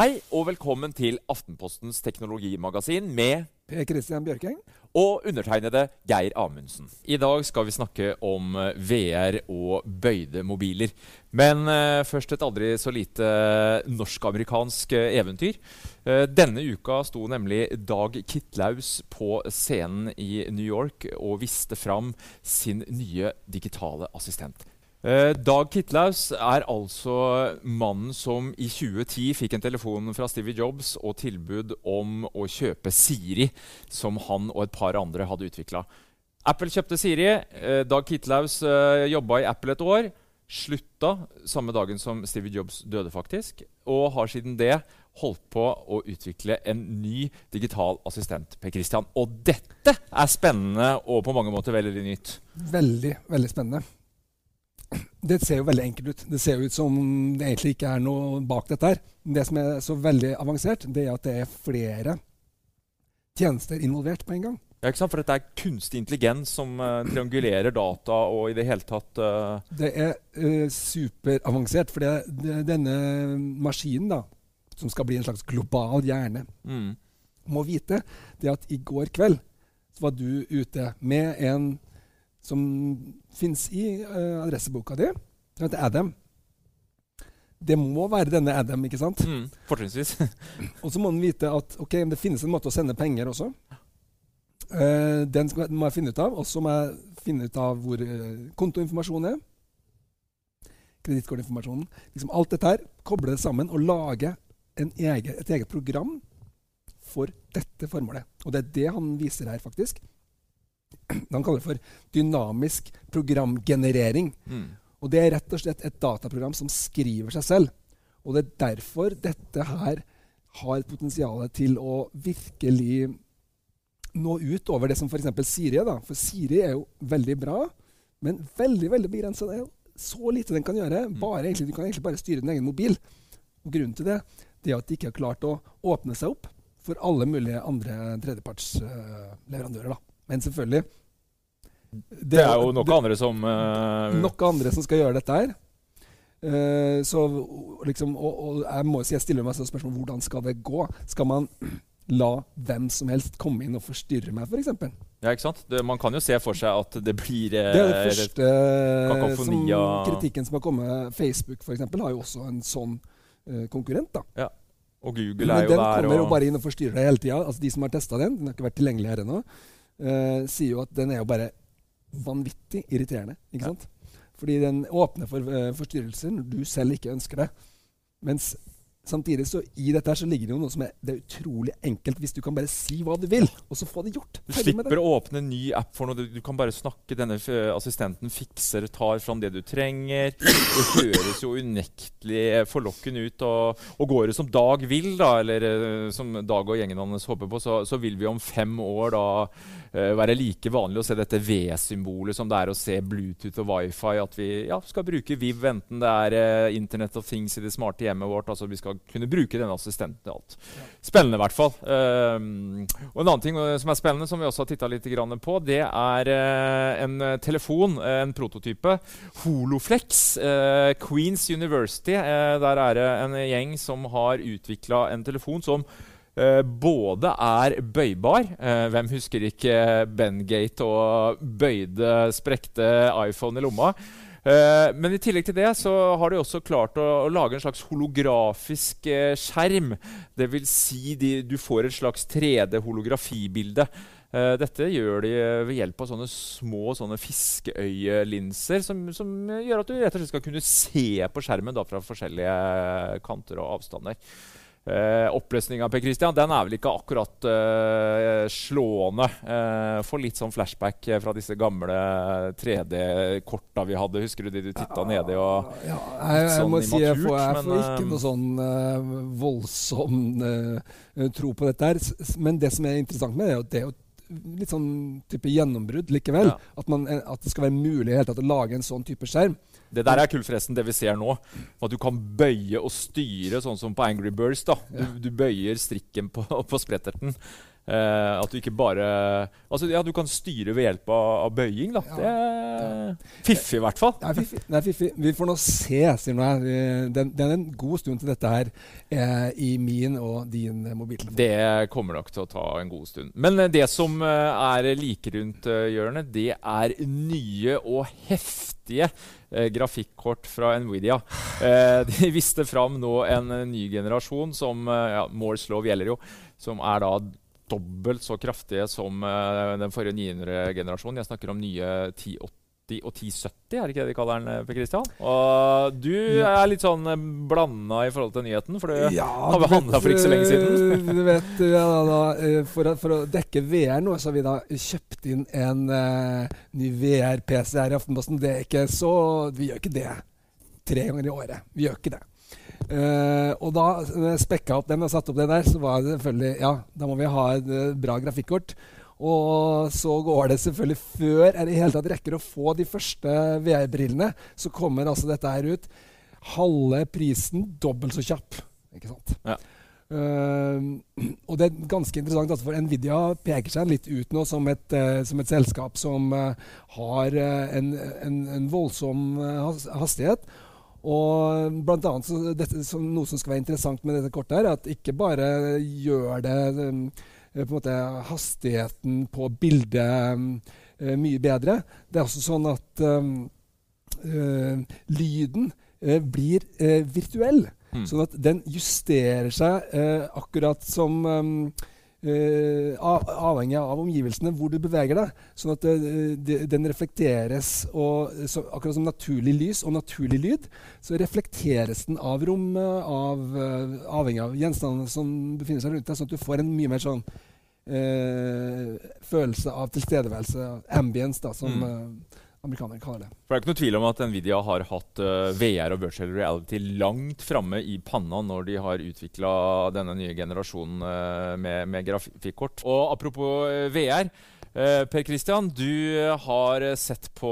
Hei og velkommen til Aftenpostens teknologimagasin med Per Christian Bjørkeng. og undertegnede Geir Amundsen. I dag skal vi snakke om eh, VR og bøyde mobiler. Men uh, først et aldri så lite norsk-amerikansk eh, eventyr. Uh, denne uka sto nemlig Dag Kitlaus på scenen i New York og viste fram sin nye digitale assistent. Eh, Dag Kitlaus er altså mannen som i 2010 fikk en telefon fra Stevie Jobs og tilbud om å kjøpe Siri, som han og et par andre hadde utvikla. Apple kjøpte Siri. Eh, Dag Kitlaus eh, jobba i Apple et år. Slutta samme dagen som Stevie Jobs døde, faktisk. Og har siden det holdt på å utvikle en ny digital assistent. Per Christian. Og dette er spennende og på mange måter veldig nytt. Veldig, veldig spennende. Det ser jo veldig enkelt ut. Det ser jo ut som det egentlig ikke er noe bak dette. her. Det som er så veldig avansert, det er at det er flere tjenester involvert på en gang. Ja, ikke sant? For dette er kunstig intelligens som uh, triangulerer data og i det hele tatt uh... Det er uh, superavansert, for det, det, denne maskinen, da, som skal bli en slags global hjerne, mm. må vite det at i går kveld så var du ute med en som fins i uh, adresseboka di. Den heter Adam. Det må være denne Adam, ikke sant? Mm. Fortrinnsvis. Og så må den vite at okay, det finnes en måte å sende penger også. Uh, den skal, må jeg finne ut av. Og så må jeg finne ut av hvor uh, kontoinformasjonen er. Kredittkortinformasjonen. Liksom alt dette her. Koble det sammen og lage en egen, et eget program for dette formålet. Og det er det han viser her, faktisk. Han kaller det for dynamisk programgenerering. Mm. Og det er rett og slett et dataprogram som skriver seg selv. Og det er derfor dette her har et potensial til å virkelig nå ut over det som f.eks. Siri er. da. For Siri er jo veldig bra, men veldig veldig begrensa. Det er jo så lite den kan gjøre. Bare, egentlig, du kan egentlig bare styre din egen mobil. Og Grunnen til det, det er at de ikke har klart å åpne seg opp for alle mulige andre tredjepartsleverandører. da. Men selvfølgelig Det er jo noen andre som uh, Noen andre som skal gjøre dette her. Uh, så liksom, og, og jeg må si jeg stiller meg spørsmål hvordan skal det gå. Skal man la hvem som helst komme inn og forstyrre meg, f.eks.? For Ja, ikke sant? Det, man kan jo se for seg at det blir eh, det er det første som, kritikken som har kommet. Facebook for eksempel, har jo også en sånn eh, konkurrent. da. Og Google Men er jo den kommer kommer jo bare inn og forstyrrer deg hele tida. Altså, de som har testa den, den har ikke vært tilgjengelig her ennå, eh, sier jo at den er jo bare vanvittig irriterende. ikke Ja. sant? Fordi den åpner for uh, forstyrrelser når du selv ikke ønsker det. Mens samtidig så i dette her så ligger det jo noe som er, det er utrolig enkelt hvis du kan bare si hva du vil, og så få det gjort. Du slipper å åpne en ny app for noe. Du, du kan bare snakke. Denne eh, assistenten fikser, tar fram det du trenger. Det høres jo unektelig forlokkende ut. Og, og går det som Dag vil, da, eller eh, som Dag og gjengen hans håper på, så, så vil vi om fem år da eh, være like vanlig å se dette V-symbolet som det er å se Bluetooth og wifi. At vi ja, skal bruke Viv, enten det er eh, Internet of Things i det smarte hjemmet vårt. altså Vi skal kunne bruke denne assistenten til alt. Spennende, i hvert fall. Um, og en annen ting eh, som er spennende, som vi også har titta litt grann på, det er eh, en eh, telefon, eh, en prototype. Holoflex. eh, Queens University. eh, der er det en gjeng som har utvikla en telefon som eh, både er bøybar eh, Hvem husker ikke Bengate og bøyde, sprekte iPhone i lomma? Eh, men i tillegg til det så har de også klart å, å lage en slags holografisk eh, skjerm. Vil si du får et slags 3D-holografibilde. Eh, dette gjør de eh, ved hjelp av sånne små sånne fiskeøyelinser, som, som gjør at du rett og slett skal kunne se på skjermen da, fra forskjellige kanter og avstander. Eh, Oppløsninga Per Christian, den er vel ikke akkurat eh, slående. Eh, Får litt sånn flashback eh, fra disse gamle 3D-korta vi hadde. Husker du de du titta nedi og ja, jeg, jeg sånn må si jeg får, jeg immaturt, får men, ikke eh, noe sånn eh, voldsom eh, tro på dette. her. Men det som er interessant med det, er jo det er jo litt sånn type gjennombrudd likevel. Ja. At, man, eh, at det skal være mulig helt, å lage en sånn type skjerm. Det der er kult, forresten, det vi ser nå. At du kan bøye og styre sånn som på Angry Birds. da. Du, du bøyer strikken på, på spretterten. Eh, at du ikke bare Altså, ja, du kan styre ved hjelp av, av bøying, da. Ja. Det er fiffig, i hvert fall. Det er fiffig. Det er fiffig. Vi får nå se, sier nå jeg. Det er en god stund til dette her eh, i min og din mobil. mobiltelefon. Det kommer nok til å ta en god stund. Men eh, det som eh, er like rundt eh, hjørnet, det er nye og heftige grafikkort fra Nvidia. Eh, de viste fram nå en eh, ny generasjon som eh, ja, Moores lov gjelder jo, som er da dobbelt så kraftige som eh, den forrige 900 generasjonen. Jeg snakker om nye 1080 og 1070, er det ikke det de kaller den? eh, Per Christian? Og du er litt sånn blanda i forhold til nyheten, for du Ja, har vi for ikke så lenge siden? eh, Du vet, ja, da, eh, for, å, for å dekke VR nå, så har vi da kjøpt inn en uh, ny VR-PC her i Aftenposten. Det er ikke så Vi gjør ikke det tre ganger i året. Vi gjør ikke det. Uh, og da når jeg spekka opp den og satte opp den der, så var det selvfølgelig Ja, da må vi ha et eh, bra grafikkort. Og så går det selvfølgelig før jeg i hele tatt rekker å få de første VR-brillene, så kommer altså dette her ut. Halve prisen, dobbelt så kjapp. Ikke sant? Ja. Uh, og det er ganske interessant, altså, for Nvidia peker seg litt ut nå som et, uh, som et selskap som uh, har eh, en, en, en voldsom hastighet. Og blant annet så dette, som noe som skal være interessant med dette kortet, her, er at ikke bare gjør det um, på en måte hastigheten på bildet eh, mye bedre. Det er også sånn at eh, lyden eh, blir eh, virtuell. Mm. Sånn at den justerer seg eh, akkurat som eh, av, Avhengig av omgivelsene, hvor du beveger deg. Sånn at eh, det, den reflekteres og, så, Akkurat som naturlig lys og naturlig lyd, så reflekteres den av rommet, av, eh, avhengig av gjenstandene som befinner seg rundt deg, sånn at du får en mye mer sånn eh, følelse av tilstedeværelse, ambience, da, som Mm. Amerikanerne kaller det. For Det er ikke noe tvil om at Nvidia har hatt eh, VR og virtual reality langt framme i panna når de har utvikla denne nye generasjonen eh, med, med grafikkort. Og apropos eh, VR. per Christian, du har sett på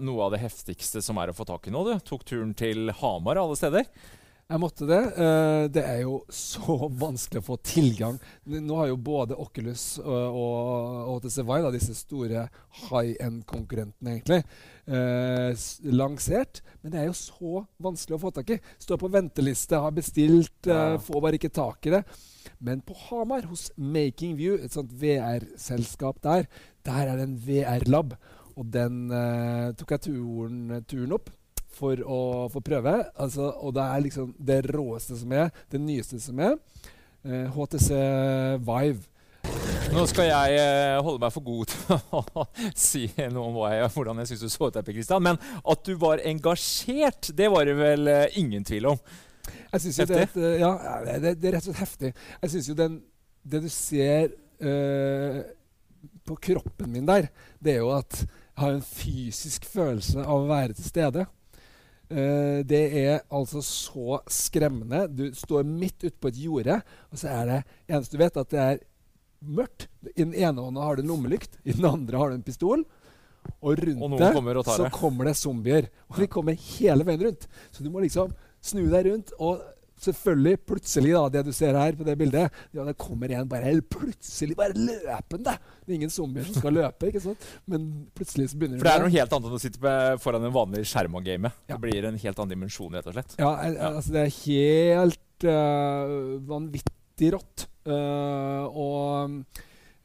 noe av det heftigste som er å få tak i nå. Du tok turen til Hamar alle steder. Jeg måtte det. Eh, det er jo så vanskelig å få tilgang. Nå har jo både Oculus og, og HTC Vive, disse store high end-konkurrentene, egentlig, eh, lansert. Men det er jo så vanskelig å få tak i. Står på venteliste, har bestilt, eh, får bare ikke tak i det. Men på Hamar, hos Making View, et sånt VR-selskap der, der er det en VR-lab. Og den eh, tok jeg turen, turen opp for å få prøve. Altså, og det er liksom det råeste som er, det nyeste som er. eh, HTC Vive. Nå skal jeg eh, holde meg for god til å si noe om jeg, hvordan jeg syns du så ut, Per Kristian. Men at du var engasjert, det var det vel eh, ingen tvil om. Jeg synes jo det, eh, ja, det, det er rett og slett heftig. Jeg syns jo den, det du ser på kroppen min der, det er jo at jeg har en fysisk følelse av å være til stede. Eh, det er altså så skremmende. Du står midt ute på et jorde, og så er det eneste du vet, at det er mørkt. I den ene hånda har du en lommelykt, i den andre har du en pistol. Og rundt Og noen kommer og så kommer det zombier. Og de kommer hele veien rundt. Så du må liksom snu deg rundt. Og selvfølgelig, plutselig, da, det du ser her på det bildet ja, Det kommer en bare helt plutselig bare løpende. Det er ingen zombier som skal løpe, ikke sant? men plutselig så begynner For det er noe helt annet enn å sitte foran en vanlig skjerm og game. Ja. Det blir en helt annen dimensjon, rett og slett. Ja, Ja. altså det er helt uh, vanvittig rått. Uh, og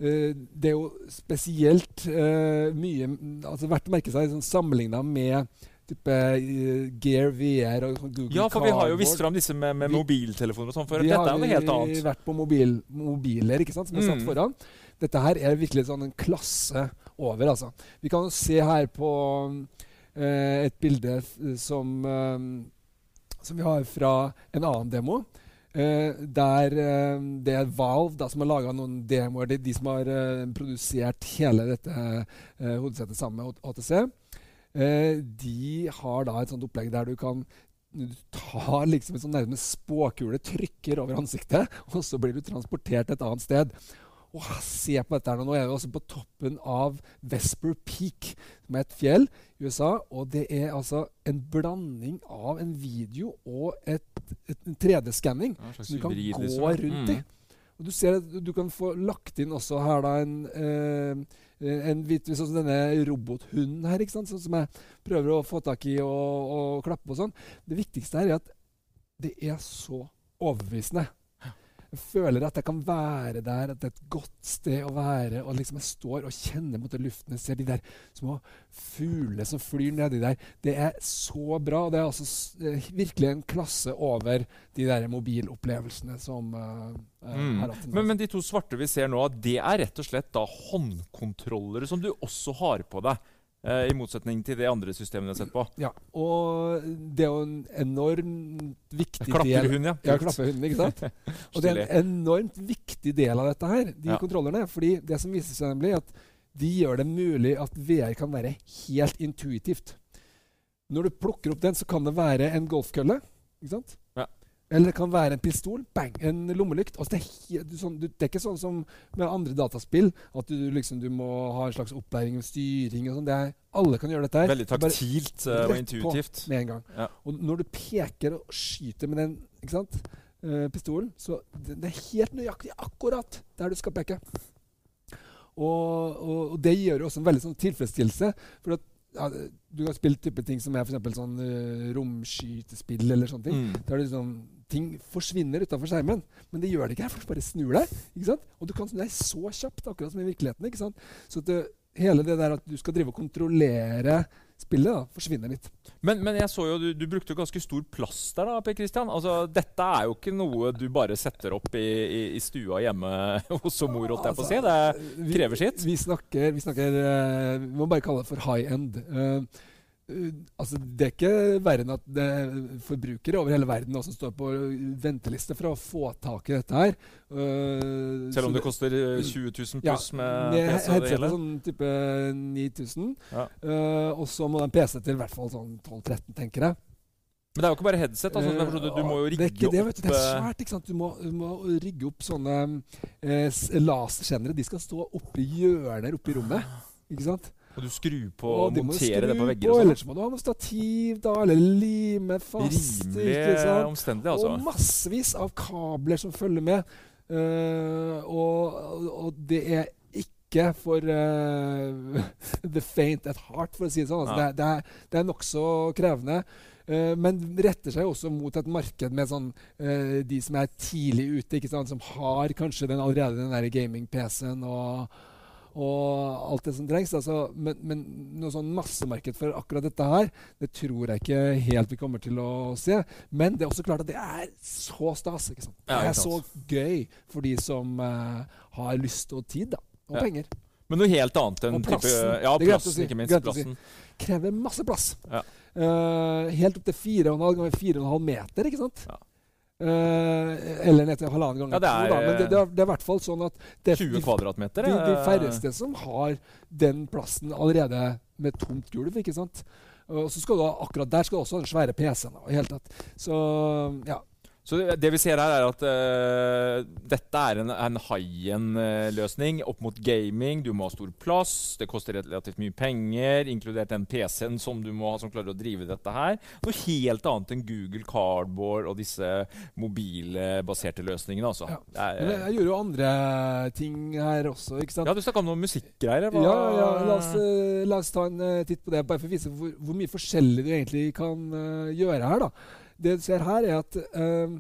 Uh, det er jo spesielt uh, mye altså Verdt å merke seg sånn, sammenligna med type øh, Gear VR og Google Ja, for vi har jo vist Cardboard. fram disse med, med Vi- mobiltelefoner og sånn før. Dette er noe helt annet. Vi har vært på mobil, mobiler ikke sant, som er satt Mm. foran. Dette her er virkelig sånn en klasse over. altså. Vi kan se her på eh, et bilde som, eh, som vi har fra en annen demo. Uh, der uh, det er Valve da, som har laga noen demoer. Det er de som har uh, produsert hele dette eh, hodesettet sammen med HTC. Eh, de har da et sånt opplegg der du kan du tar liksom en sånn nærmest spåkule, trykker over ansiktet, og så blir du transportert et annet sted. Og se på dette her nå. Nå er vi også på toppen av Vesper Peak, som er et fjell i USA. Og det er altså en blanding av en video og et, et, en 3D-skanning Ja, som du kan gå liksom. rundt i. Mm. Og du ser at du kan få lagt inn også her da en, eh, en hvit, sånn som denne robothunden her, ikke sant? Sånn som jeg prøver å få tak i og, og klappe og sånn. Det viktigste her er at det er så overbevisende. Jeg føler at jeg kan være der, at det er et godt sted å være. og liksom Jeg står og kjenner mot luften. Jeg ser de der små fuglene som flyr nedi der. Det er så bra. og Det er altså virkelig en klasse over de der mobilopplevelsene som uh, Mm. Men, men de to svarte vi ser nå, det er rett og slett da håndkontrollere som du også har på deg. Eh, I motsetning til de andre systemene jeg har sett på. Ja, og det er jo en enormt viktig del Klapperhund, ja. Ja, ikke sant? Og det er en enormt viktig del av dette her, de Ja. kontrollerne. fordi det som viser seg nemlig, at de gjør det mulig at VR kan være helt intuitivt. Når du plukker opp den, så kan det være en golfkølle. ikke sant? Eller det kan være en pistol. Bang! En lommelykt. Altså, det, er sånn, du, det er ikke sånn som med andre dataspill, at du, liksom, du må ha en slags opplæring og styring. og sånn. Det er, Alle kan gjøre dette her. Veldig taktilt eh, og på. intuitivt. med en gang. Ja. Og når du peker og skyter med den ikke sant, uh, pistolen, så det, det er helt nøyaktig akkurat der du skal peke. Og, og, og det gjør jo også en veldig sånn tilfredsstillelse. For at ja, du har spilt type ting som er for sånn uh, romskytespill eller sånne ting. Mm. Der liksom, ting forsvinner utafor skjermen. Men det gjør det ikke her, for du bare snur deg. Ikke sant? Og du kan snu deg så kjapt, akkurat som i virkeligheten. ikke sant? Så det, hele det der at du skal drive og kontrollere spillet, da, forsvinner litt. Men, men jeg så jo du, du brukte jo ganske stor plass der, da, Per Christian. Altså, dette er jo ikke noe du bare setter opp i, i, i stua hjemme hos mor, holdt jeg på å si. Det krever sitt. Vi snakker, vi snakker uh, Vi må bare kalle det for high end. Eh, altså, det er ikke verre enn at det er forbrukere over hele verden som står på venteliste for å få tak i dette her. Uh, Selv om det koster eh, 20 000 ja, pluss med med PC Ja, det headset hele. sånn type 9000. Ja. Uh, og så må den PC til i hvert fall sånn 12-13, tenker jeg. Men det er jo ikke bare headset. Altså, Eh, du, du, må jo det er rigge det, opp du. Det er eh, svært. ikke sant? Du må, du må rigge opp sånne eh, laserkjennere. De skal stå oppi hjørner oppi rommet. Ikke sant? Og du skru på Og må det på vegger og Eller sånn. så må du ha noe stativ, da, eller lime fast. Rimelig omstendelig, altså. Og massevis av kabler som følger med. Uh, og, og det er ikke for uh, the faint at heart, for å si det sånn. Altså, Ja. det, det er, det er nokså krevende. eh, men retter seg også mot et marked med sånn, uh, de som er tidlig ute, som har kanskje den, allerede den gaming-PC-en og, og alt det som trengs. Altså, men, men noe sånn massemarked for akkurat dette her, det tror jeg ikke helt vi kommer til å se. Men det er også klart at det er så stas. ikke sant? Det er så gøy for de som uh, har lyst og tid, da. Og Ja. penger. Men noe helt annet enn Og plassen. type Ja, plassen, si. ikke minst. Plassen. si. Krever masse plass. Ja. Uh, helt opp til 4,5 ganger 4,5 meter, ikke sant? Ja. Eh, eller ned halvannen gang. Ja, det er-. Men det, det, er, det er i hvert fall sånn at det, 20 de, kvadratmeter. de, de eh, færreste som har den plassen allerede med tomt gulv, ikke sant? Og så skal du ha, akkurat der skal du også ha den svære PC-en. Så ja. Så det, vi ser her, er at uh, dette er en, en high-end-løsning opp mot gaming. Du må ha stor plass, det koster relativt mye penger, inkludert den PC-en som du må ha som klarer å drive dette her. Noe helt annet enn Google Cardboard og disse mobilbaserte løsningene. Altså. Ja. Er, Men jeg, gjør jo andre ting her også, ikke sant? ja, du snakka om noe musikkgreier. Ja, ja, la oss, eh, la oss ta en eh, titt på det, bare for å vise hvor, hvor mye forskjellig du egentlig kan eh, gjøre her. da. Det du ser her, er at uh,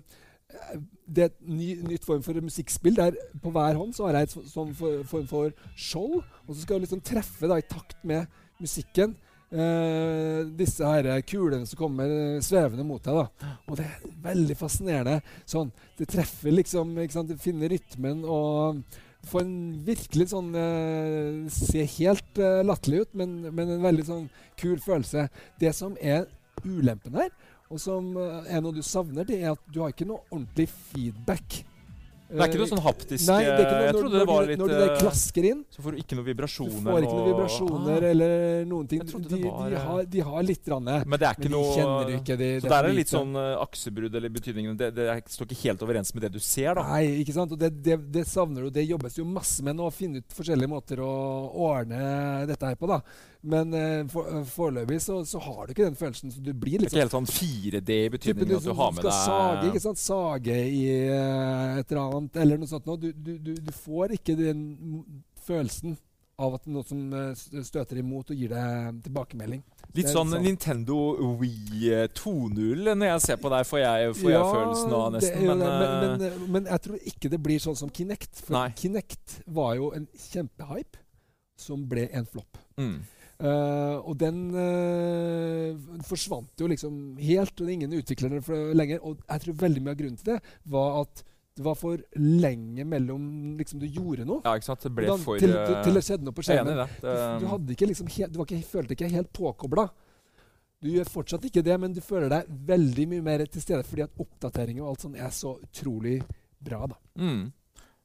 det er et ny, nytt form for musikkspill. Der på hver hånd så har jeg et så- sånn for, form for skjold, og så skal du liksom treffe da, i takt med musikken. Uh, disse her kulene som kommer eh, svevende mot deg. da. Og det er veldig fascinerende. sånn, Det treffer liksom, ikke sant, det finner rytmen og får en virkelig sånn uh, Ser helt uh, latterlig ut, men, men en veldig sånn kul følelse. Det som er ulempen her, og som eh, er noe du savner, det er at du har ikke noe ordentlig feedback. Det er ikke noe sånn haptisk Nei, det er ikke noe, Jeg når, trodde det var litt når de der eh, klasker inn, Så får du ikke noe du får ikke noen og- vibrasjoner Ah. eller noen ting. De, det de, eh, har, de har litt, rann, men Men det er ikke de noe kjenner ikke. Så det der er det litt sånn aksebrudd eller betydningen det, det står ikke helt overens med det du ser, da. Nei, ikke sant? Og det, det, det savner du. Det jobbes jo masse med nå, å finne ut forskjellige måter å ordne dette her på. da. Men uh, foreløpig så, så har du ikke den følelsen. Så du blir liksom, Det er ikke helt sånn 4D i betydningen at du har med skal sage, ikke sant? sage i uh, et eller annet, eller noe sånt. noe. Du, du, du, du får ikke den følelsen av at noe som støter imot og gir deg tilbakemelding. Litt sånn, litt sånn. Nintendo Wii eh, 2.0 når jeg ser på deg, får jeg, får jeg følelsen av nesten. Det, Men, men, men, men jeg tror ikke det blir sånn som Kinect. For Nei. Kinect var jo en kjempehype som ble en flopp. mm. Eh, og den uh, forsvant jo liksom helt, og ingen utvikler for lenger. Og jeg tror veldig mye av grunnen til det var at det var for lenge mellom liksom du gjorde noe. Ja, ikke sant. Det ble da- for til, eh, til, til det skjedde noe på er enig skjermen. det. Du, du, ikke liksom helt, du var ikke, følte ikke helt påkobla. Du gjør fortsatt ikke det, men du føler deg veldig mye mer til stede fordi at oppdateringer og alt sånt er så utrolig bra. da. Mm.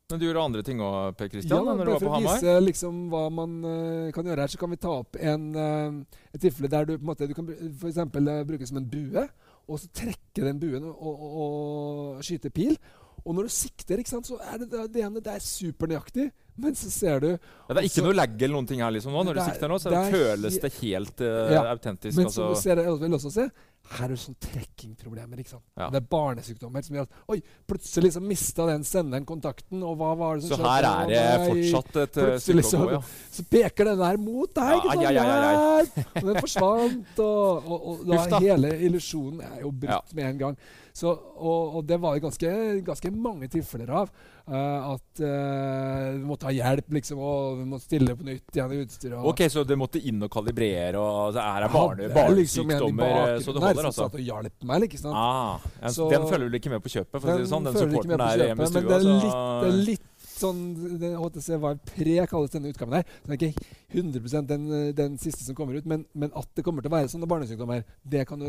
Men du gjorde andre ting òg, Per Kristian, Ja, når du var på for å vise liksom, hva man uh, kan gjøre her, så kan vi ta opp en, uh, et tilfelle der du på en måte, du kan f.eks. Uh, bruke som en bue, og så trekke den buen og, og, og skyte pil. Og når du sikter, ikke sant, så er det det ene det er supernøyaktig, men så ser du Ja, det er ikke så- noe lag eller noen ting her liksom nå. Når du er- sikter nå, så det er føles det helt uh, Ja, autentisk. Men altså. som du ser, jeg vil også se, her er det sånn trekkingproblemer. ikke sant? Ja. Det er barnesykdommer som gjør at Oi, plutselig så mista den senderen kontakten, og hva var det som Så her er det fortsatt et eh, Plutselig så- ja. Så peker den der mot deg, ikke sant? Ja, ja, ja, ja, Og den forsvant, og, og, og da, Ufta. hele illusjonen er jo brutt Ja. med en gang. Så, og, og det var det ganske, ganske mange tilfeller av. eh, at uh, vi måtte ha hjelp, liksom, og vi måtte stille på nytt igjen i utstyret. Ok, så du måtte inn og kalibrere, og så er det barne, liksom barnesykdommer, eh, så det holder holder, som altså. satt og hjalp meg, ikke sant? Ah, ja, Så- den følger du ikke med på kjøpet, for å si det sånn. Den supporten er hjemme i stua. Men det er så- litt, det er litt sånn det, HTC Vive Pre kalles denne utgaven her. Den er ikke 100 den, den siste som kommer ut, men, men at det kommer til å være sånne barnesykdommer, det kan du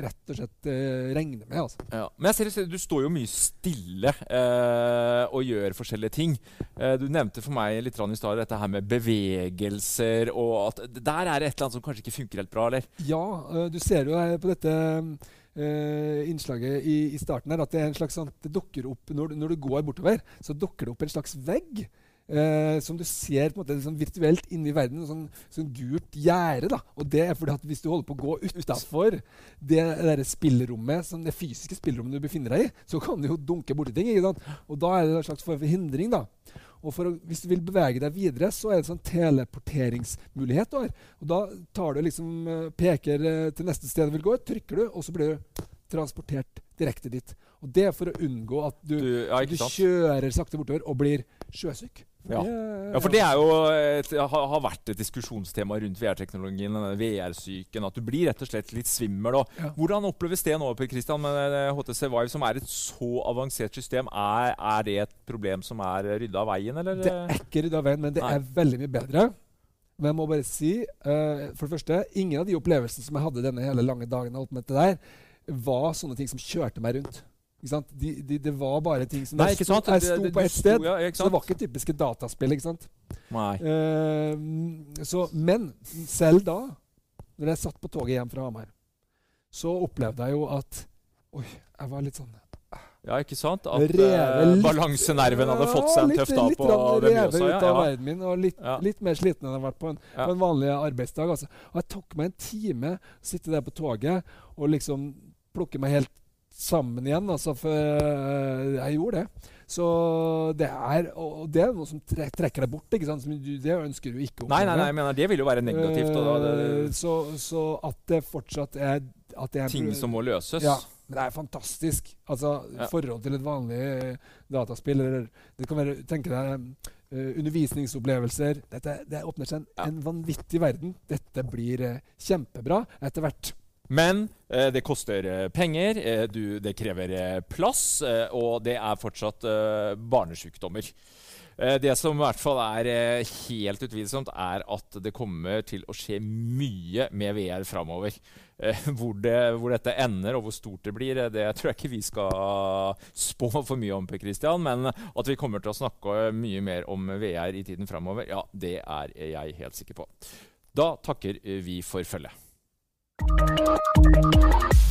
rett og slett eh, regne med. altså. Ja. Men jeg ser, du står jo mye stille eh, og gjør forskjellige ting. Eh, du nevnte for meg litt i stad dette her med bevegelser, og at der er det et eller annet som kanskje ikke funker helt bra, eller? Ja, eh, du ser jo her på dette eh, innslaget i, i starten her at det er en sånn, det dukker opp når, du- når du går bortover, så dukker det opp en slags vegg. Eh, som du ser på en måte sånn virtuelt inni verden. Sånn, sånn gult gjerde. da. Og det er fordi at hvis du holder på å gå utafor det der spillrommet, som det fysiske spillrommet du befinner deg i, så kan du jo dunke borti ting. ikke sant? Og da er det en slags form for hindring. da. Og for å, hvis du vil bevege deg videre, så er det en sånn teleporteringsmulighet. har. Og da tar du liksom, eh, peker eh, til neste sted du vil gå, trykker du, og så blir du transportert direkte dit. Og det er for å unngå at du, Du, ja, du kjører sakte bortover og blir sjøsyk. Ja. Ja, for det er jo et, har, vært et diskusjonstema rundt VR-teknologien, VR-syken. At du blir rett og slett litt svimmel. Ja. Hvordan oppleves det nå, Per Christian, med eh, HTC Vive, som er et så avansert system? Er, er det et problem som er rydda av veien, eller? Det er ikke rydda av veien, men det Nei. er veldig mye bedre. Men jeg må bare si, uh, for det første, ingen av de opplevelsene som jeg hadde denne hele lange dagen, alt med det der, var sånne ting som kjørte meg rundt. De, de, det var bare ting som Nei, sto, sant? sto det- på ett sted, ja, så det var ikke typiske dataspill. ikke sant? Nei. Uh, så, men selv da, når jeg satt på toget hjem fra Hamar, så opplevde jeg jo at Oi, jeg var litt sånn Ja, ikke sant? At Revet eh, balansenerven hadde fått seg en litt- tøff dag på ut Ja, ja. min, og litt, Ja. litt mer sliten enn jeg har vært på en, Ja. på en vanlig arbeidsdag. Altså. Og jeg tok meg en time, å sitte der på toget og liksom plukke meg helt sammen igjen. Altså, for øh, jeg gjorde det. Så det er Og det er noe som trekker deg bort. ikke sant? Som du, det ønsker du ikke å Nei, nei, nei, mener, det vil jo være negativt. Da, Eh, det, så, så at det fortsatt er at det er ting som må løses. ja, men det er fantastisk. Altså, Ja. forhold til et vanlig eh, dataspill eller Det kan være tenke deg eh, undervisningsopplevelser. Dette, det åpner seg en, Ja. en vanvittig verden. Dette blir eh, kjempebra etter hvert. Men eh, det koster eh, penger, eh, du, det krever eh, plass, eh, og det er fortsatt eh, barnesykdommer. Det som i hvert fall er helt utvilsomt, er at det kommer til å skje mye med VR framover. Hvor, det, hvor dette ender, og hvor stort det blir, det tror jeg ikke vi skal spå for mye om, Per Christian, men at vi kommer til å snakke mye mer om VR i tiden framover, ja, det er jeg helt sikker på. Da takker vi for følget. あっ!